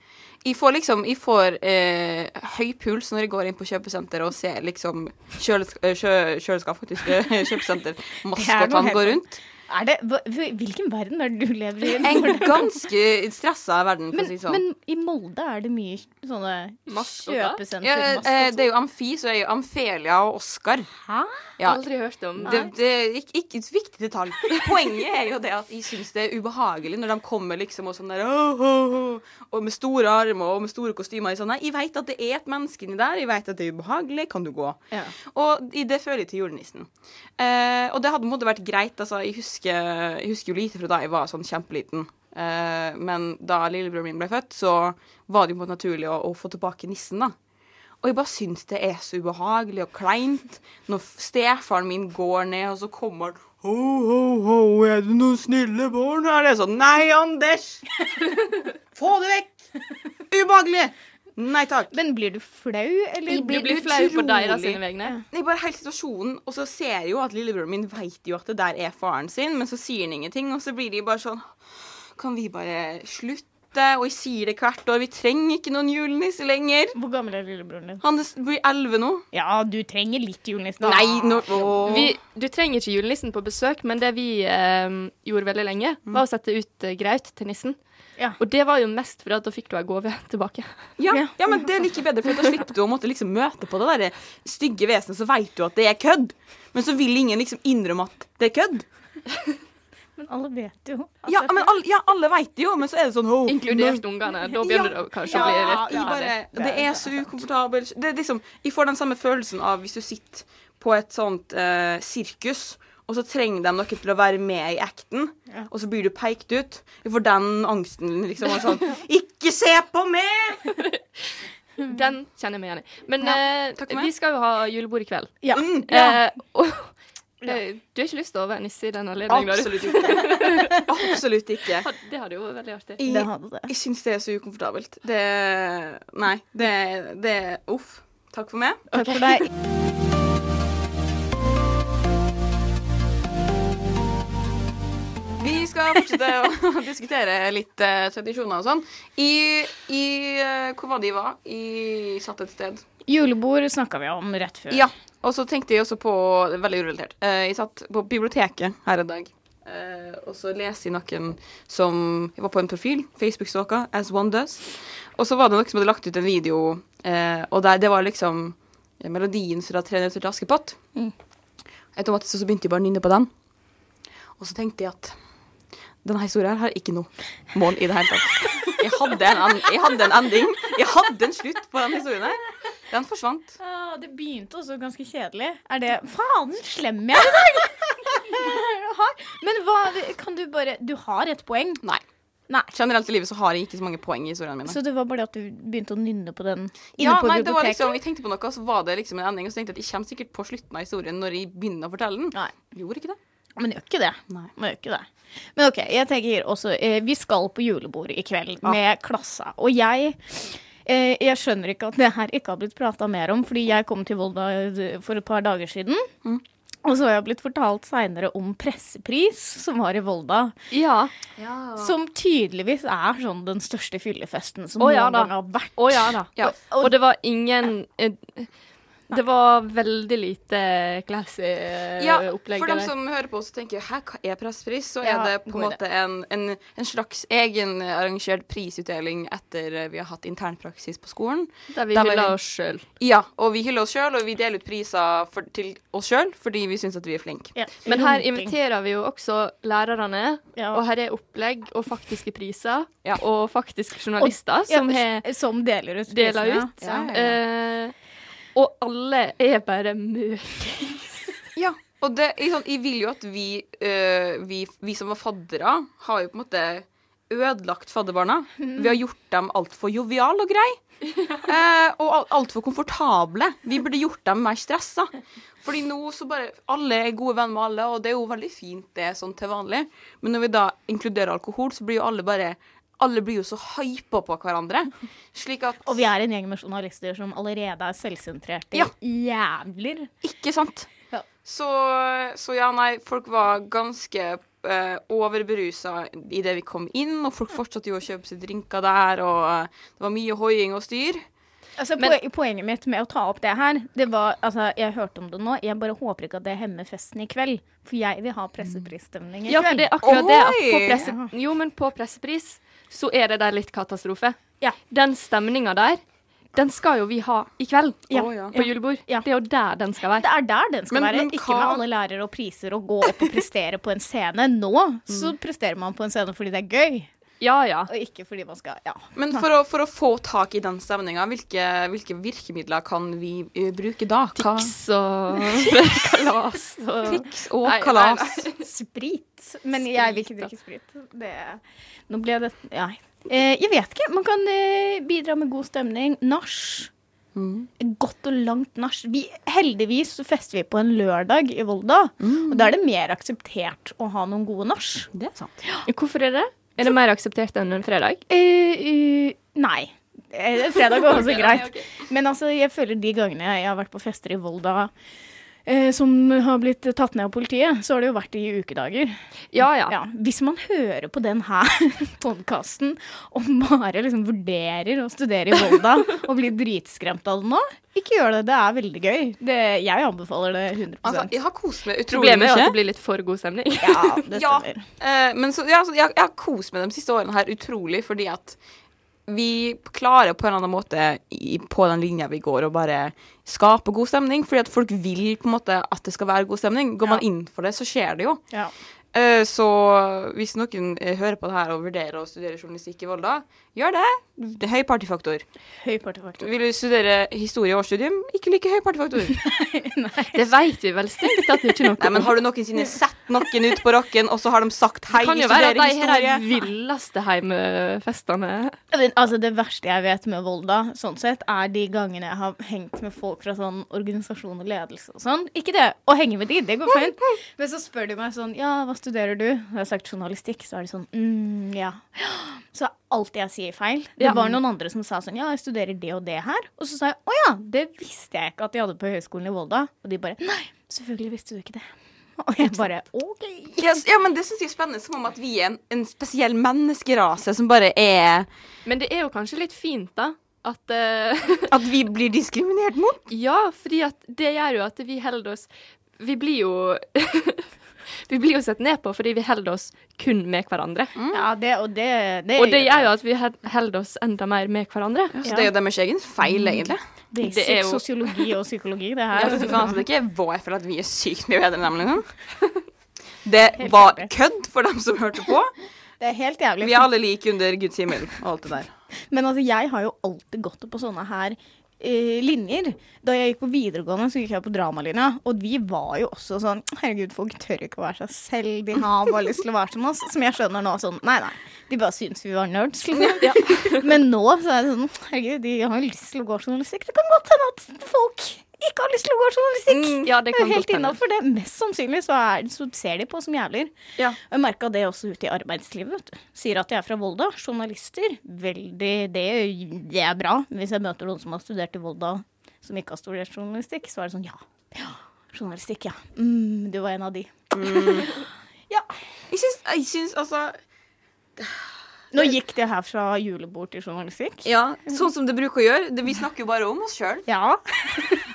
Jeg får liksom Jeg får eh, høy puls når jeg går inn på kjøpesenter og ser liksom kjøles eh, kjø kjøleskap, faktisk. Kjøpesenter. Maskotene går rundt. Er det, hvilken verden er det du lever i? En ganske stressa verden, Men, si sånn. men i Molde er det mye sånne Maskoter? ja, kjøpesenter eh, det er jo Amfi, så er jo Amfelia og Oskar. Hæ? Ja, Aldri hørt om. Det, det er ikke, ikke et viktig detalj. Poenget er jo det at jeg syns det er ubehagelig når de kommer liksom og sånn der oh, oh, åh», Og med store armer og med store kostymer. Sånn, nei, jeg vet at det er et menneske inni der. Jeg vet at det er ubehagelig. Kan du gå? Ja. Og i det føler jeg til julenissen. Eh, og det hadde på en måte vært greit. Altså, jeg, husker, jeg husker jo lite fra da jeg var sånn kjempeliten. Uh, men da lillebroren min ble født, så var det jo på en naturlig å, å få tilbake nissen, da. Og jeg bare syns det er så ubehagelig og kleint når stefaren min går ned, og så kommer han Ho, ho, ho, er det noen snille barn her? Det er sånn Nei, Anders! Få det vekk! Ubehagelig! Nei takk. Men blir du flau, eller? Jeg Du blir blir flau på utrolig- deres sine vegne. Er bare hele situasjonen, og så ser jeg jo at lillebroren min vet jo at det der er faren sin, men så sier han ingenting, og så blir de bare sånn Kan vi bare slutte? Og jeg sier det hvert år. Vi trenger ikke noen julenisse lenger. Hvor gammel er lillebroren din? Han blir elleve nå. Ja, du trenger litt julenissen. Nei, no. Vi, du trenger ikke julenissen på besøk, men det vi eh, gjorde veldig lenge, var å sette ut eh, graut til nissen. Ja. Og det var jo mest fordi at da fikk du ei gave tilbake. ja, Ja. ja, men det er like bedre, for da slipper du å måtte liksom møte på det der stygge vesenet, så vet du at det er kødd. Men så vil ingen liksom innrømme at det er kødd. Men alle vet jo. Ja, men alle, ja, alle vet det jo, men så er det sånn oh, Inkludert ungene. Da begynner det å kanskje å bli Ja, litt ja, bare, det det er så ukomfortabelt. Det er liksom, jeg får den samme følelsen av hvis du sitter på et sånt eh, sirkus, og så trenger de noe til å være med i acten, Ja. og så blir du pekt ut. For får den angsten liksom. Og sånn Ikke se på meg! Den kjenner jeg meg igjen i. Men Ja, eh, vi skal jo ha julebord i kveld. Ja. Mm, Eh, og, eh, du har ikke lyst til å være nisse i den anledningen? absolutt ikke. Absolutt ikke. Det hadde jo vært veldig artig. Jeg, det. jeg syns det er så ukomfortabelt. Det Nei. Det, det Uff. Takk for meg. Takk for deg. Skal fortsette å diskutere litt eh, tradisjoner og sånn. I, i eh, Hvor var jeg var? I satt et sted. Julebord snakka vi om rett før. Ja. Og så tenkte jeg også på det er Veldig urelatert. Eh, jeg satt på biblioteket her en dag. eh, og så leser jeg noen som Jeg var på en profil, Facebook-stalka, as one does. Og så var det noen som hadde lagt ut en video, eh, og der det var liksom eh, melodien fra 'Tre nøtter til Askepott'. Mm. Automatisk så begynte jeg bare å nynne på den. Og så tenkte jeg at denne historien har ikke noe mål i det hele tatt. Jeg hadde en, en, jeg hadde en ending. Jeg hadde en slutt på den historien her. Den forsvant. Ah, det begynte også ganske kjedelig. Er det Faen, slem jeg er i dag! Men hva Kan du bare Du har et poeng. Nei. Nei. Generelt i livet så har jeg ikke så mange poeng i historiene mine. Så det var bare at du begynte å nynne på den inne ja, på nei, det var liksom, Jeg tenkte på noe, så var det liksom en ending, og så tenkte jeg at jeg kommer sikkert på slutten av historien når jeg begynner å fortelle den. Nei. Gjorde ikke det. Men gjør ikke det. Nei. Man gjør ikke det. Men OK, jeg tenker også eh, Vi skal på julebord i kveld Ja. med klassa. Og jeg eh, jeg skjønner ikke at det her ikke har blitt prata mer om, fordi jeg kom til Volda eh, for et par dager siden. Mm. Og så har jeg blitt fortalt seinere om pressepris som var i Volda. Ja. Som tydeligvis er sånn den største fyllefesten som Å, ja noen gang har vært. Å ja da. Ja. Og, og det var ingen eh, Det var veldig lite classy eh, Ja, opplegg. for dem som hører på, oss og tenker hæ, hva er presspris? Så er Ja, det på en måte en, en, en slags egenarrangert prisutdeling etter eh, vi har hatt internpraksis på skolen. Der vi der hyller vi- oss sjøl. Ja, og vi hyller oss sjøl, og vi deler ut priser for, til oss sjøl fordi vi syns at vi er flinke. Ja. Men her inviterer vi jo også lærerne, Ja. og her er opplegg og faktiske priser. Ja. Og faktiske journalister og, som he, Som deler ut deler ut. Ja, ja, ja. Eh, og alle er bare møkings. Ja, og det, sånn, jeg vil jo at vi, øh, vi, vi som var faddere, har jo på en måte ødelagt fadderbarna. Vi har gjort dem altfor joviale og greie. Eh, og al- altfor komfortable. Vi burde gjort dem mer stressa. Fordi nå så bare Alle er gode venner med alle, og det er jo veldig fint det sånn til vanlig. Men når vi da inkluderer alkohol, så blir jo alle bare Alle blir jo så hypa på hverandre. Slik at Og vi er en gjeng med journalister som allerede er selvsentrerte Ja. jævler. Ikke sant? Ja. Så, så ja, nei, folk var ganske uh, overberusa idet vi kom inn, og folk fortsatte jo å kjøpe seg drinker der, og eh, det var mye hoiing og styr. Altså, Men- poenget mitt med å ta opp det her, det var Altså, jeg hørte om det nå, jeg bare håper ikke at det hemmer festen i kveld. For jeg vil ha presseprisstemning i Ja, for det er akkurat det Oi! presse, Jo, men på pressepris så er det der litt katastrofe. Ja. Den stemninga der, den skal jo vi ha i kveld Ja. På julebord. Ja. Det er jo der den skal være. Det er der den skal Men- være. men Ikke hva- med alle lærere og priser og gå opp og prestere på en scene. Nå så presterer man på en scene fordi det er gøy, Ja, ja. og ikke fordi man skal Ja. Men for å, for å få tak i den stemninga, hvilke, hvilke virkemidler kan vi uh, bruke da? Hva? Tics og kalas og Triks og Nei, nei, kalas. Sprit. Men jeg vil ikke drikke sprit. Det, nå ble det Ja. Eh, jeg vet ikke. Man kan eh, bidra med god stemning. Nach. Mm. Godt og langt nach. Heldigvis så fester vi på en lørdag i Volda. Og da er det mer akseptert å ha noen gode nach. Det er sant. Hvorfor er det? Er det mer akseptert enn en fredag? Uh, uh, nei. Eh, Fredag går også greit. Men altså, jeg føler de gangene jeg har vært på fester i Volda eh, som har blitt tatt ned av politiet, så har det jo vært i ukedager. Ja, ja. Ja, hvis man hører på den her podkasten og bare liksom vurderer å studere i Volda og blir dritskremt av det nå, ikke gjør det. Det er veldig gøy. Det, jeg anbefaler det 100% Altså, jeg har kost meg utrolig Problemet er at det blir litt for god stemning. Ja, det Ja. stemmer. Eh, men så, ja, så jeg, jeg har kost meg de siste årene her utrolig, fordi at vi klarer på en eller annen måte i, på den linja vi går, å bare skape god stemning. Fordi at folk vil på en måte at det skal være god stemning. Går man inn for det, så skjer det jo. Ja. Eh, så hvis noen eh, hører på det her og vurderer å studere journalistikk i Volda, gjør det. Det er høy partyfaktor. Høy partyfaktor. Vil du studere historie og årsstudium, ikke like høy partyfaktor. Det vet vi vel strengt tatt ikke noe Nei, men har du noensinne sett noen ut på rocken, og så har de sagt hei, Det kan jo være at studerer de har de villeste heimefestene. Altså, det verste jeg vet med Volda, sånn sett, er de gangene jeg har hengt med folk fra sånn organisasjon og ledelse og sånn. Ikke det å henge med de, det går fint. Men så spør de meg sånn Ja, hva studerer du? Og jeg har sagt journalistikk. Så er de sånn mm, ja. Så er alt jeg sier feil. Det Ja. var noen andre som sa sånn Ja, jeg studerer det og det her. Og så sa jeg å ja, det visste jeg ikke at de hadde på Høgskolen i Volda. Og de bare Nei, selvfølgelig visste du ikke det. Og jeg bare OK. Ja, ja, men det syns jeg er spennende. Som om at vi er en, en spesiell menneskerase som bare er Men det er jo kanskje litt fint, da. At uh, At vi blir diskriminert mot. Ja, fordi at det gjør jo at vi holder oss Vi blir jo Vi blir jo sett ned på fordi vi holder oss kun med hverandre. Ja, det og det, det Og det gjør jo at vi holder oss enda mer med hverandre. Så det er jo deres egen feil, egentlig. Det er jo- sosiologi og psykologi, det her. Ja, så altså, det er ikke vår feil at vi er sykt mye bedre enn dem, liksom. Det var kødd for dem som hørte på. Det er helt jævlig. Vi er alle like under Guds himmel og alt det der. Men altså, jeg har jo alltid gått på sånne her eh, linjer. Da jeg gikk på videregående, så gikk jeg på dramalinja, og vi var jo også sånn Herregud, folk tør ikke å være seg selv. De har bare lyst til å være som oss. Som jeg skjønner nå sånn Nei, nei. De bare syns vi var nerds, liksom. Men nå så er det sånn Herregud, de har jo lyst til å gå journalistikk. Det kan godt hende at folk ikke har lyst til å gå journalistikk. Ja, det kan helt innafor det. Mest sannsynlig så, er, så ser de på som jævler. Ja. Jeg merka det også ute i arbeidslivet. vet du. Sier at jeg er fra Volda. Journalister. Veldig det, det er bra. Hvis jeg møter noen som har studert i Volda som ikke har studert journalistikk, så er det sånn ja. ja journalistikk, ja. Mm, du var en av de. Jeg syns, jeg syns altså Nå gikk det her fra julebord til journalistikk. Ja, sånn som det bruker å gjøre. Det, vi snakker jo bare om oss sjøl. Ja.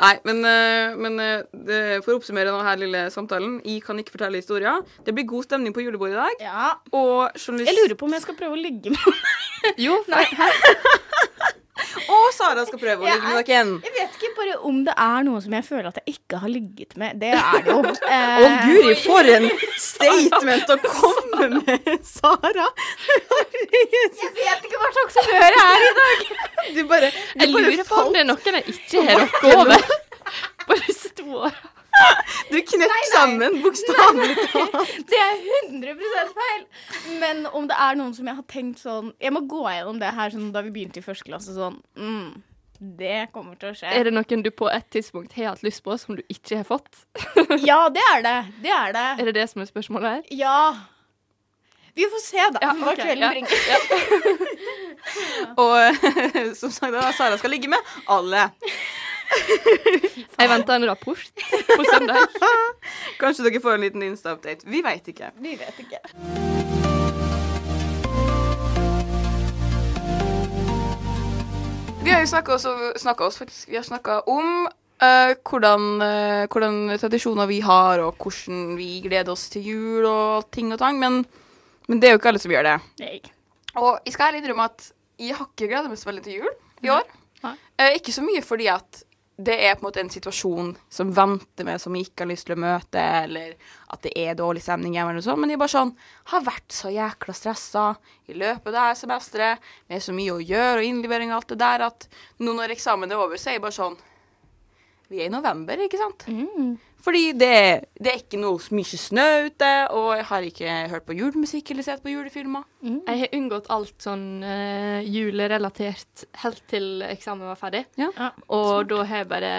Nei, men, eh, men eh, det, for å oppsummere denne lille samtalen Jeg kan ikke fortelle historier. Det blir god stemning på julebordet i dag. Ja. Og journalist Jeg lurer på om jeg skal prøve å ligge med Jo, nei? Og Sara skal prøve å ligge med dere. Jeg vet ikke om det er noe som jeg føler at jeg ikke har ligget med. Det er det jo. Eh, oh, guri, for en statement å komme med, Sara! Jeg vet ikke hva slags humør jeg er i dag. Du bare, du Jeg lurer på om det er noen jeg ikke har rukket over Bare to. Du knekk sammen, bokstavelig talt. Det er 100 feil. Men om det er noen som jeg har tenkt sånn Jeg må gå gjennom det her sånn da vi begynte i første klasse sånn mm, Det kommer til å skje. Er det noen du på et tidspunkt har hatt lyst på, som du ikke har fått? Ja, det er det. Det er det. Er det det som er spørsmålet her? Ja. Vi får se, da. Ja, hva ok, kvelden ja. bringer. Og som sagt, da, Sara skal ligge med alle. Jeg venter en rapport på søndag. Kanskje dere får en liten Insta-update. Vi veit ikke. Vi vet ikke. Vi har jo snakka oss, faktisk. Vi har snakka om uh, hvordan, uh, hvordan tradisjoner vi har, og hvordan vi gleder oss til jul og ting og tang. Men, men det er jo ikke alle som gjør det. Nei. Og jeg skal ærlig innrømme at jeg har ikke gleda meg så veldig til jul i år. Nei. Eh, ikke så mye fordi at det er på en måte en situasjon som venter meg, som jeg ikke har lyst til å møte, eller at det er dårlig stemning hjemme, eller noe sånt. Men jeg bare sånn har vært så jækla stressa i løpet av det her semesteret, med så mye å gjøre og innlevering og alt det der, at nå når eksamen er over, så er jeg bare sånn Vi er i november, ikke sant? Mm. Fordi det, det er ikke noe mye snø ute, og jeg har ikke hørt på julemusikk eller sett på julefilmer. Jeg har unngått alt sånn uh, julerelatert helt til eksamen var ferdig. Ja. Ja. Og da har jeg bare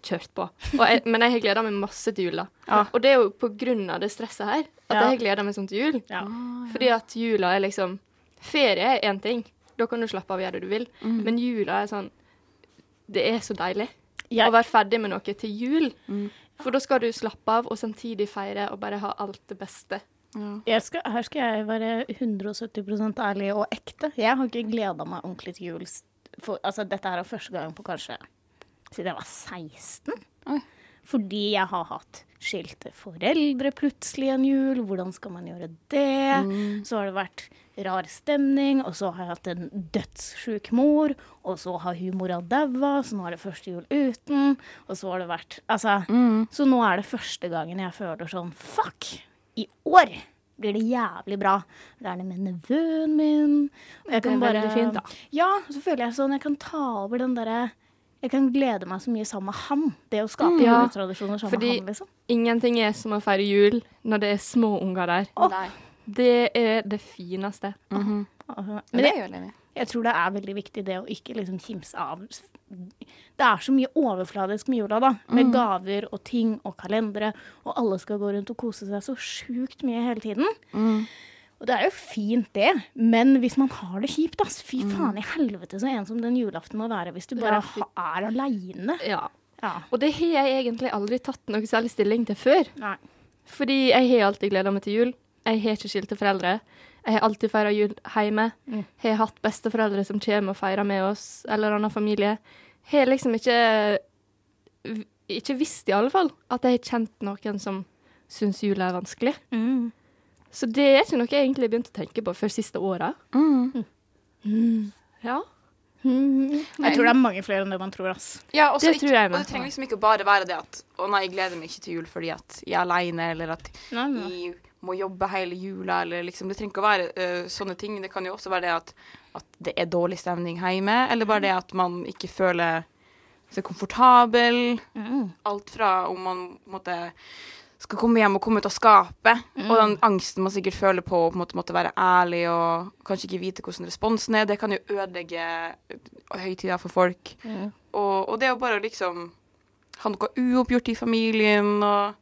kjørt på. Og jeg, men jeg har gleda meg masse til jula. Ja. Og det er jo på grunn av det stresset her at Ja. jeg har gleda meg sånn til jul. Ja. Fordi at jula er liksom Ferie er én ting. Da kan du slappe av og gjøre det du vil. Mm. Men jula er sånn Det er så deilig å være ferdig med noe til jul. Mm. For da skal du slappe av og samtidig feire og bare ha alt det beste. Jeg skal, her skal jeg være 170% ærlig og ekte. Jeg har ikke gleda meg ordentlig til jul. For, altså, dette her er første gang på kanskje siden jeg var 16. Oi. Fordi jeg har hatt skilte foreldre plutselig en jul. Hvordan skal man gjøre det? Så har det vært rar stemning, og så har jeg hatt en dødssjuk mor. Og så har hun mora daua, så nå er det første jul uten. Og så har det vært Altså. Så nå er det første gangen jeg føler sånn Fuck! I år blir det jævlig bra. Det er det med nevøen min. Jeg Det er kan bare, fint, da. Ja, så føler jeg sånn Jeg kan ta over den derre Jeg kan glede meg så mye sammen med han. Det å skape Ja, juletradisjoner sammen fordi- med han, liksom. Ingenting er som å feire jul når det er små unger der. Nei. Det er det fineste. Mm -hmm. Men det jeg, det jeg tror det er veldig viktig det å ikke liksom kimse av Det er så mye overfladisk med jula, da. Med gaver og ting og kalendere. Og alle skal gå rundt og kose seg så sjukt mye hele tiden. Og det er jo fint, det. Men hvis man har det kjipt, ass, fy faen i helvete så ensom den julaften må være hvis du bare Ja, er aleine. Ja. Ja. Og det har jeg egentlig aldri tatt noe særlig stilling til før. Nei. Fordi jeg har alltid gleda meg til jul. Jeg har ikke skilte foreldre. Jeg har alltid feira jul hjemme. Mm. Har hatt besteforeldre som kommer og feirer med oss, eller annen familie. Har liksom ikke Ikke visst, i alle fall, at jeg har kjent noen som syns jul er vanskelig. Mm. Så det er ikke noe jeg egentlig begynte å tenke på før siste åra. Ja. Jeg tror det er mange flere enn det man tror, ass. Ja, også Det ikke, tror jeg og det trenger liksom ikke bare være det at å nei, jeg gleder meg ikke til jul fordi at jeg er aleine, eller at Nei, nei. jeg må jobbe hele jula, eller liksom Det trenger ikke å være uh, sånne ting. Det kan jo også være det at, at det er dårlig stemning hjemme, eller bare det at man ikke føler seg komfortabel. Mm. Alt fra om man måte skal komme hjem og komme ut av skapet, og den angsten man sikkert føler på å på en måte måtte være ærlig og kanskje ikke vite hvordan responsen er, det kan jo ødelegge høytider for folk. Mm. Og, og det å bare liksom ha noe uoppgjort i familien, og,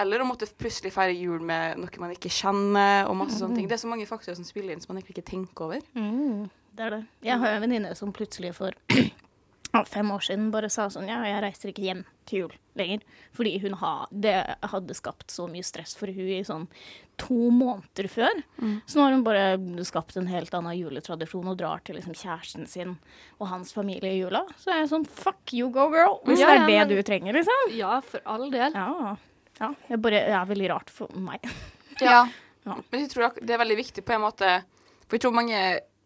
eller å måtte plutselig feire jul med noe man ikke kjenner, og masse sånne ting. Det er så mange faktorer som spiller inn som man egentlig ikke tenker over. Mm. Det er det. Jeg har en venninne som plutselig ja, fem år siden bare sa sånn ja, jeg reiser ikke hjem til jul lenger. Fordi hun ha, det hadde skapt så mye stress for hun i sånn to måneder før. Så nå har hun bare skapt en helt annen juletradisjon og drar til liksom kjæresten sin og hans familie i jula. Så er jeg sånn fuck you go girl, hvis Ja, det ja, er det men- du trenger, liksom. Ja, for all del. Ja. ja. Jeg bare, det er veldig rart for meg. Ja. Ja. Men jeg tror det er veldig viktig på en måte For jeg tror mange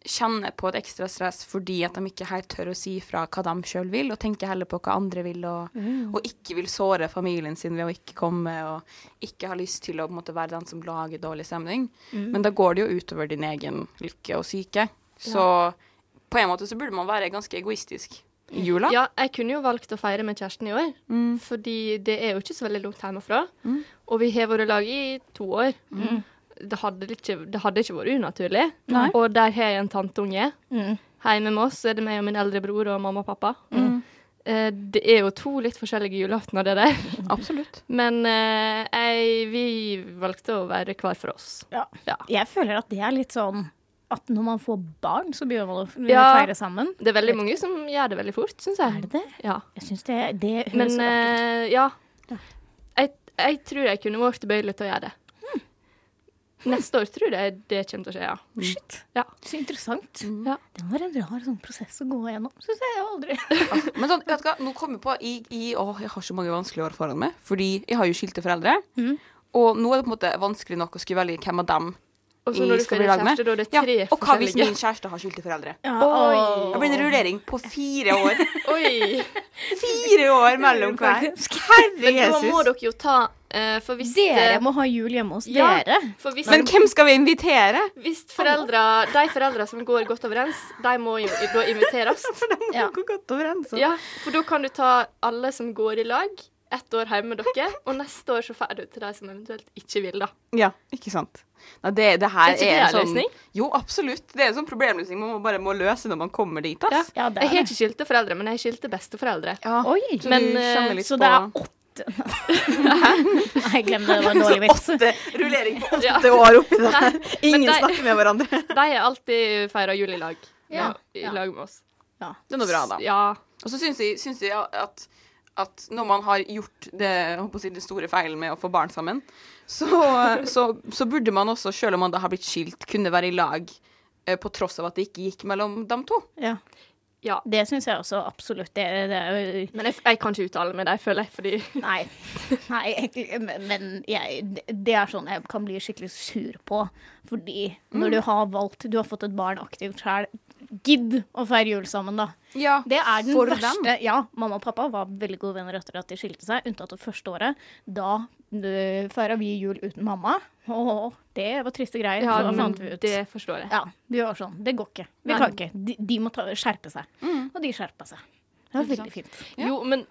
kjenner på et ekstra stress fordi at de ikke helt tør å si fra hva de sjøl vil, og tenker heller på hva andre vil, og, og ikke vil såre familien sin ved å ikke komme, og ikke har lyst til å måte, være den som lager dårlig stemning. Men da går det jo utover din egen lykke og syke. Så på en måte så burde man være ganske egoistisk i jula. Ja, jeg kunne jo valgt å feire med kjæresten i år, Mm. fordi det er jo ikke så veldig langt hjemmefra. Og vi har vært i lag i to år. Det, hadde ikke, det hadde ikke vært unaturlig. Nei. Og der har jeg en tanteunge. Mm. Hjemme med oss er det meg og min eldre bror og mamma og pappa. Mm. Eh, det er jo to litt forskjellige julaftener, det der. Absolutt. Men eh, jeg, vi valgte å være hver for oss. Ja. Ja. Jeg føler at det er litt sånn at når man får barn, så begynner man å Ja. feire sammen. Det er veldig mange som gjør det veldig fort, syns jeg. Er det det? Ja. Jeg syns det, det høres Men så ut. eh, ja. Jeg, jeg tror jeg kunne vært tilbøyelig til å gjøre det. Neste år tror jeg det kommer til å skje, ja. Shit. Ja. Så interessant. Ja. Det var en rar sånn prosess å gå gjennom. Syns jeg aldri. Men sånn, vet du hva, nå kommer jeg på i, i Å, jeg har så mange vanskelige år foran meg. Fordi jeg har jo skilte foreldre. Mm. Og nå er det på en måte vanskelig nok å skulle velge hvem av dem Og så jeg når du skal bli lag med. kjæreste, da er det Ja, og hva hvis min kjæreste har skilte foreldre? Ja, Oi. Det blir en rullering på fire år. Oi! Fire år mellom hver. Herre Herre Men da må dere jo ta For hvis Dere det- må ha jul hjemme hos Ja. dere. For hvis, Men hvem skal vi invitere? hvis foreldre, de foreldra som går godt overens, de må jo da inviteres. Ja. Gå godt overens. Ja, for da kan du ta alle som går i lag, ett år hjemme med dere, og neste år så drar du til de som eventuelt ikke vil, da. Ja, ikke sant. Nei, det, det her Er ikke det er en sånn løsning? Jo, absolutt. Det er en sånn problemløsning man må bare må løse når man kommer dit. Ja. Ass. Ja, det Jeg er har ikke skilte foreldre, men jeg har skilte besteforeldre. Ja. Oi. Så Men, du eh, litt Så det er åtte Nei, glem det. Det var en dårlig vits. åtte, rullering på åtte Ja. år oppi der. Men Ingen de- snakker med hverandre. De har alltid feira jul i lag. Ja. I Ja. lag med oss. Ja. Det er noe bra, da. Ja. Og så syns jeg, syns jeg at, at når man har gjort det, håper å si, den store feilen med å få barn sammen, så, så, så burde man også, selv om man da har blitt skilt, kunne være i lag eh, på tross av at det ikke gikk mellom dem to. Ja. Ja. Det syns jeg også absolutt. Det, det det. Men jeg, jeg kan ikke uttale meg, det føler jeg, fordi Nei. Nei jeg, men- jeg, det er sånn jeg kan bli skikkelig sur på. Fordi når du har valgt Du har fått et barn aktivt sjøl. Gidd å feire jul sammen, da. Ja, Det er den for verste. dem. Ja, mamma og pappa var veldig gode venner etter at de skilte seg, unntatt det første året. Da uh, feira vi jul uten mamma. Og det var triste greier. ja, så da fant vi ut. det forstår jeg. Ja, vi var sånn. Det går ikke. Vi Nei. kan ikke. De, de må ta, skjerpe seg. Og de skjerpa seg. Det var veldig fint. Ja. Jo, men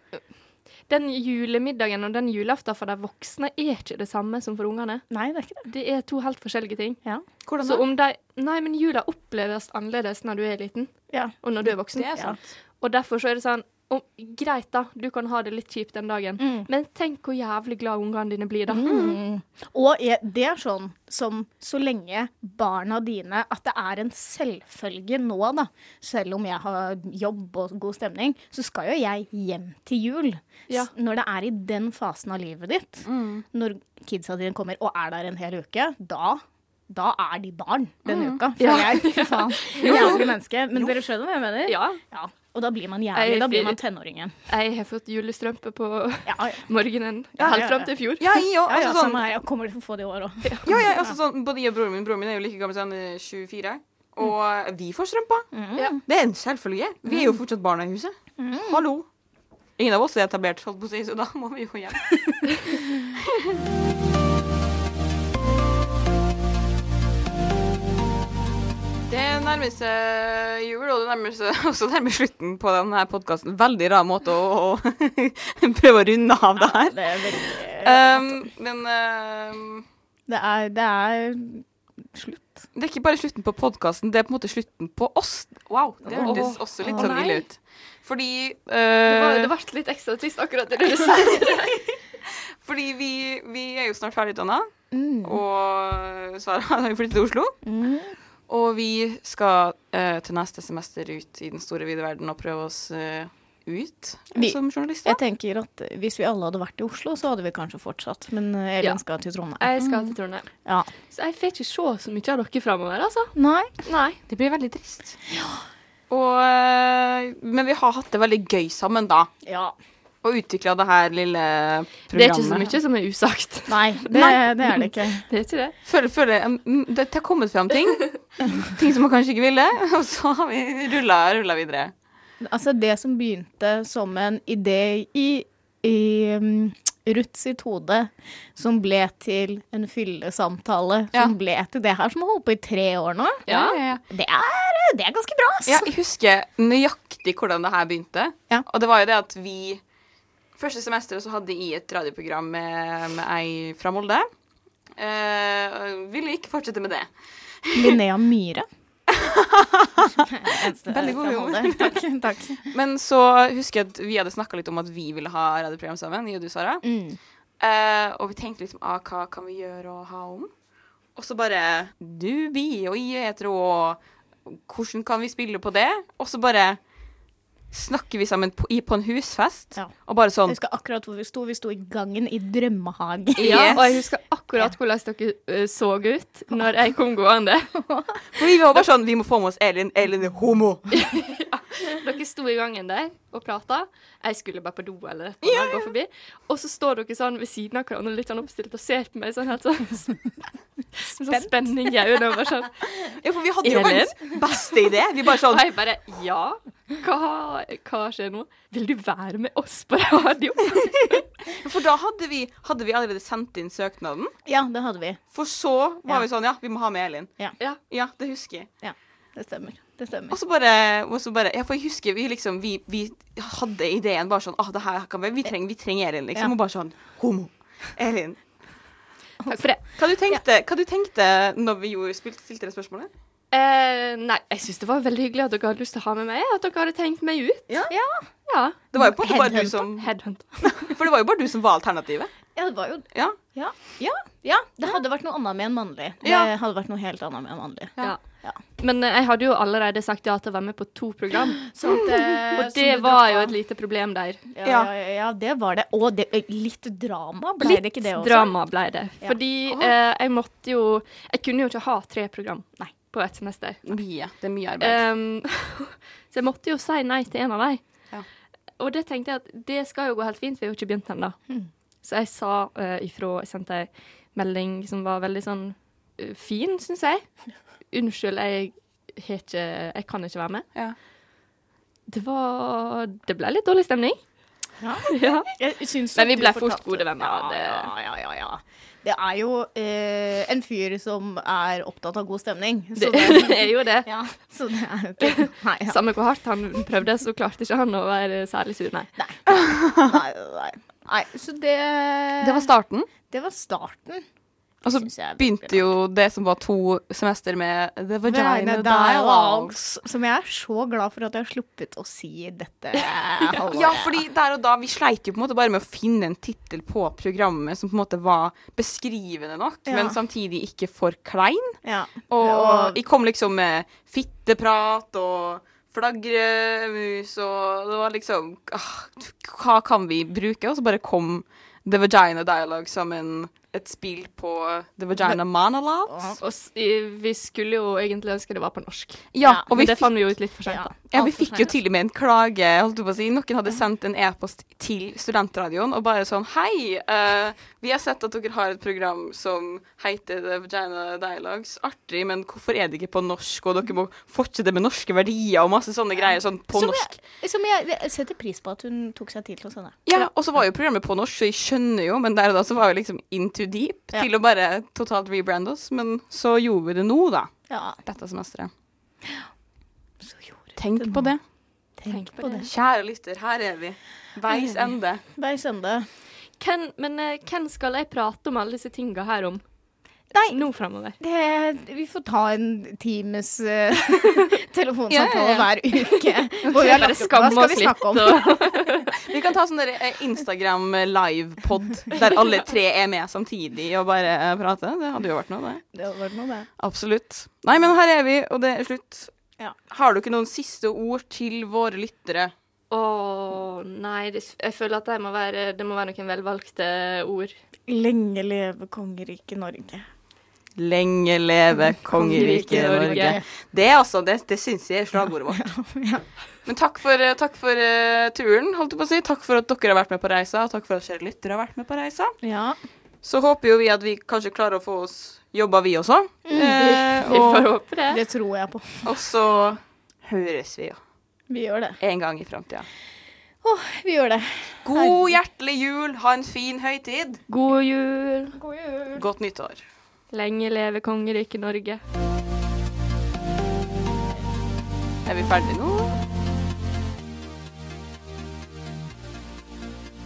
den julemiddagen og den julaften for de voksne er ikke det samme som for ungene. Nei, det er ikke det. Det er to helt forskjellige ting. Ja. Hvordan Så da? om de Nei, men jula oppleves annerledes når du er liten, ja. og når du er voksen. Det er sant. Og derfor så er det sånn om, Greit, da, du kan ha det litt kjipt den dagen, Mm. men tenk hvor jævlig glad ungene dine blir da. Mm. Og er det er sånn som så lenge barna dine At det er en selvfølge nå, da. Selv om jeg har jobb og god stemning, så skal jo jeg hjem til jul. Ja. Når det er i den fasen av livet ditt, Mm. når kidsa dine kommer og er der en hel uke, da da er de barn den uka, Ja. jeg. Faen. Jævlig menneske. Men dere skjønner hva jeg mener? Ja. Ja. Og da blir man jævlig. Da blir man tenåringen. Jeg har fått julestrømpe på Ja, ja. morgenen Ja, helt ja, fram til i fjor. Ja, jeg. Ja, ja, Altså, sånn, samme her. Jeg kommer til å få det i år òg. ja, ja, altså, sånn, både jeg og broren min Broren min er jo like gammel som han er 24. Og vi får strømper. Ja. Det er en selvfølge. Vi er jo fortsatt barna i huset. Hallo. Ingen av oss er etablert, holdt på å si, så da må vi jo hjem. Det nærmer seg jul, og det nærmer seg også nærmer slutten på denne podkasten. Veldig rar måte å, å prøve å runde av det her. Det er veldig Um, men um, Det er, det er slutt. det er ikke bare slutten på podkasten, det er på en måte slutten på oss. Wow, det hørtes også litt sånn ille ut. Fordi Det, var, eh, det ble litt ekstra trist akkurat det du sa. Fordi vi, vi er jo snart ferdig utdanna, Mm. og Sara har flyttet til Oslo. Mm. Og vi skal eh, til neste semester ut i den store vide verden og prøve oss eh, ut Vi- som journalister? Jeg tenker at hvis vi alle hadde vært i Oslo, så hadde vi kanskje fortsatt. Men eh, Elin Ja. skal til Trondheim. Jeg skal til Trondheim. Ja. Så jeg får ikke se så mye av dere framover, altså. Nei. Nei. Det blir veldig trist. Og, eh, men vi har hatt det veldig gøy sammen, da. Ja. Og utvikla det her lille programmet. Det er ikke så mye som er usagt. Nei, det, det er det ikke. Det er ikke det. Føler, føler Det har kommet fram ting. ting som man kanskje ikke ville. Og så har vi rulla, rulla videre. Altså, det som begynte som en idé i, i um, Ruth sitt hode, som ble til en fyllesamtale, Ja. som ble til det her som har holdt på i tre år nå, Ja. det er, det er ganske bra, ass. Ja, jeg husker nøyaktig hvordan det her begynte. Ja. Og det var jo det at vi Første semester så hadde jeg et radioprogram med, med ei fra Molde. Uh, ville ikke fortsette med det. Linnea Myhre. Veldig god humor. Takk. takk. Men så husker jeg at vi hadde snakka litt om at vi ville ha radioprogram sammen. Jeg og du, Sara. Mm. Uh, og vi tenkte liksom ah, hva kan vi gjøre og ha om? Og så bare du, vi og jeg er hetero, og hvordan kan vi spille på det? Og så bare snakker vi sammen på, i, på en husfest, Ja. og bare sånn Jeg husker akkurat hvor vi sto. Vi sto i gangen i drømmehage. Ja, Yes. og jeg husker akkurat hvordan dere eh, så ut når jeg kom gående. For vi var bare sånn Vi må få med oss Elin. Elin er homo. Dere sto i gangen der og prata. Jeg skulle bare på do eller eller annet, gå forbi. Og så står dere sånn ved siden av hverandre litt sånn oppstilt og ser på meg sånn helt sånn Spent. sånn spenning i øynene. bare sånn. Ja, for vi hadde jo verdens beste idé. Vi bare Og sånn jeg bare Ja, hva, hva skjer nå? Vil du være med oss på radio? For da hadde vi, hadde vi allerede sendt inn søknaden. Ja, det hadde vi. For så var Ja. vi sånn Ja, vi må ha med Elin. Ja. Ja, det husker jeg. Ja, det stemmer. Det stemmer. Og så bare, og så bare Ja, for jeg husker vi liksom Vi, vi hadde ideen bare sånn ah, det her kan vi Vi trenger, vi trenger Elin, liksom. Ja. Og bare sånn Homo. Elin. Takk for det. Hva du tenkte, hva du tenkte når vi gjorde, spilte, stilte det spørsmålet? Eh, nei, jeg syns det var veldig hyggelig at dere hadde lyst til å ha med meg. At dere hadde tenkt meg ut. Ja. Ja. Det var jo bare du som Headhunt. For det var jo bare du som var alternativet. Ja, det var jo Ja. Ja. Ja. ja. Det hadde vært noe annet med en mannlig. Det Ja. hadde vært noe helt annet med en mannlig. Ja. Ja. Men eh, jeg hadde jo allerede sagt ja til å være med på to program. At, eh, Og det var droppa. jo et lite problem der. ja, ja, ja, ja, det var det. Og det, litt drama ble Litt det ikke det også? Litt drama ble det. Ja. Fordi eh, jeg måtte jo Jeg kunne jo ikke ha tre program Nei. på et semester. Mye. Det er mye arbeid. Um, så jeg måtte jo si nei til en av dem. Ja. Og det tenkte jeg at det skal jo gå helt fint, vi har jo ikke begynt ennå. Mm. Så jeg sa uh, ifra Jeg sendte ei melding som var veldig sånn uh, fin, syns jeg. Unnskyld, jeg ikke Jeg kan ikke være med. Ja. Det var Det ble litt dårlig stemning. Ja. Ja. Men vi ble fort gode venner, Ja, det- ja, ja. Det er jo eh, en fyr som er opptatt av god stemning. Så Det er jo det. ja, så det er jo ikke Nei. Samme hvor hardt han prøvde, så klarte ikke han å være særlig sur, nei. nei, nei, nei. Så det Det var starten. Det var starten. Og så begynte jo det som var to semester med The Vagina Dialogues. Som jeg er så glad for at jeg har sluppet å si dette halvåret. Ja, fordi der og da Vi sleit jo på en måte bare med å finne en tittel på programmet som på en måte var beskrivende nok, Ja. men samtidig ikke for klein. Ja. Og, Og- jeg kom liksom med fitteprat og flagremus, og det var liksom ah, Hva kan vi bruke? Og så bare kom The Vagina Dialogue som en, et spill på The Vagina Monologues. Og s- vi skulle jo egentlig ønske det var på norsk. Ja, og Men vi det fikk fant vi jo ut litt for seint. Ja. da. Ja, vi fikk jo til og med en klage. holdt jeg på å si. Noen hadde sendt en e-post til studentradioen og bare sånn Hei, eh, vi har sett at dere har et program som heter The Vagina Dialogues. Artig, men hvorfor er det ikke på norsk? Og dere må fortsette med norske verdier og masse sånne greier sånn på Som norsk. Som jeg, jeg setter pris på at hun tok seg tid til å sende. Ja, og så var jo programmet på norsk, så jeg skjønner jo, men der og da så var vi liksom in too deep Ja. til å bare totalt rebrande oss. Men så gjorde vi det nå, da. Ja, Dette semesteret. så gjorde Tenk det på nå. det. Tenk på det. Kjære lytter, her er vi. Veis ende. Veis ende. Hvem, men eh, hvem skal jeg prate om alle disse tinga her om Nei, nå framover? vi får ta en times uh, telefonsamtale Ja, ja, ja. hver uke. Hvor vi har Bare lagt opp hva skal oss vi litt. snakke om. Vi kan ta sånn eh, Instagram live-pod der alle tre er med samtidig og bare prater. prate. Det hadde jo vært noe, det. Det hadde vært noe, det. Absolutt. Nei, men her er vi, og det er slutt. Ja. Har du ikke noen siste ord til våre lyttere? Å nei, det, jeg føler at det må være, det må være noen velvalgte ord. Lenge leve kongeriket Norge. Lenge leve kongeriket Norge. Norge. Det, er altså, det, det syns jeg er slagordet vårt. Ja. Men takk for, eh, takk for uh, turen, holdt jeg på å si. Takk for at dere har vært med på reisa. og Takk for at dere lyttere har vært med på reisa. ja. Så håper jo vi at vi kanskje klarer å få oss jobba, vi også. Eh, Mm. Vi får og, håpe det. Det tror jeg på. og så høres vi jo Vi gjør det. en gang i framtida. Vi gjør det. God hjertelig jul, ha en fin høytid. God jul. God jul. Godt nyttår. Lenge leve kongeriket Norge. Er vi ferdige nå?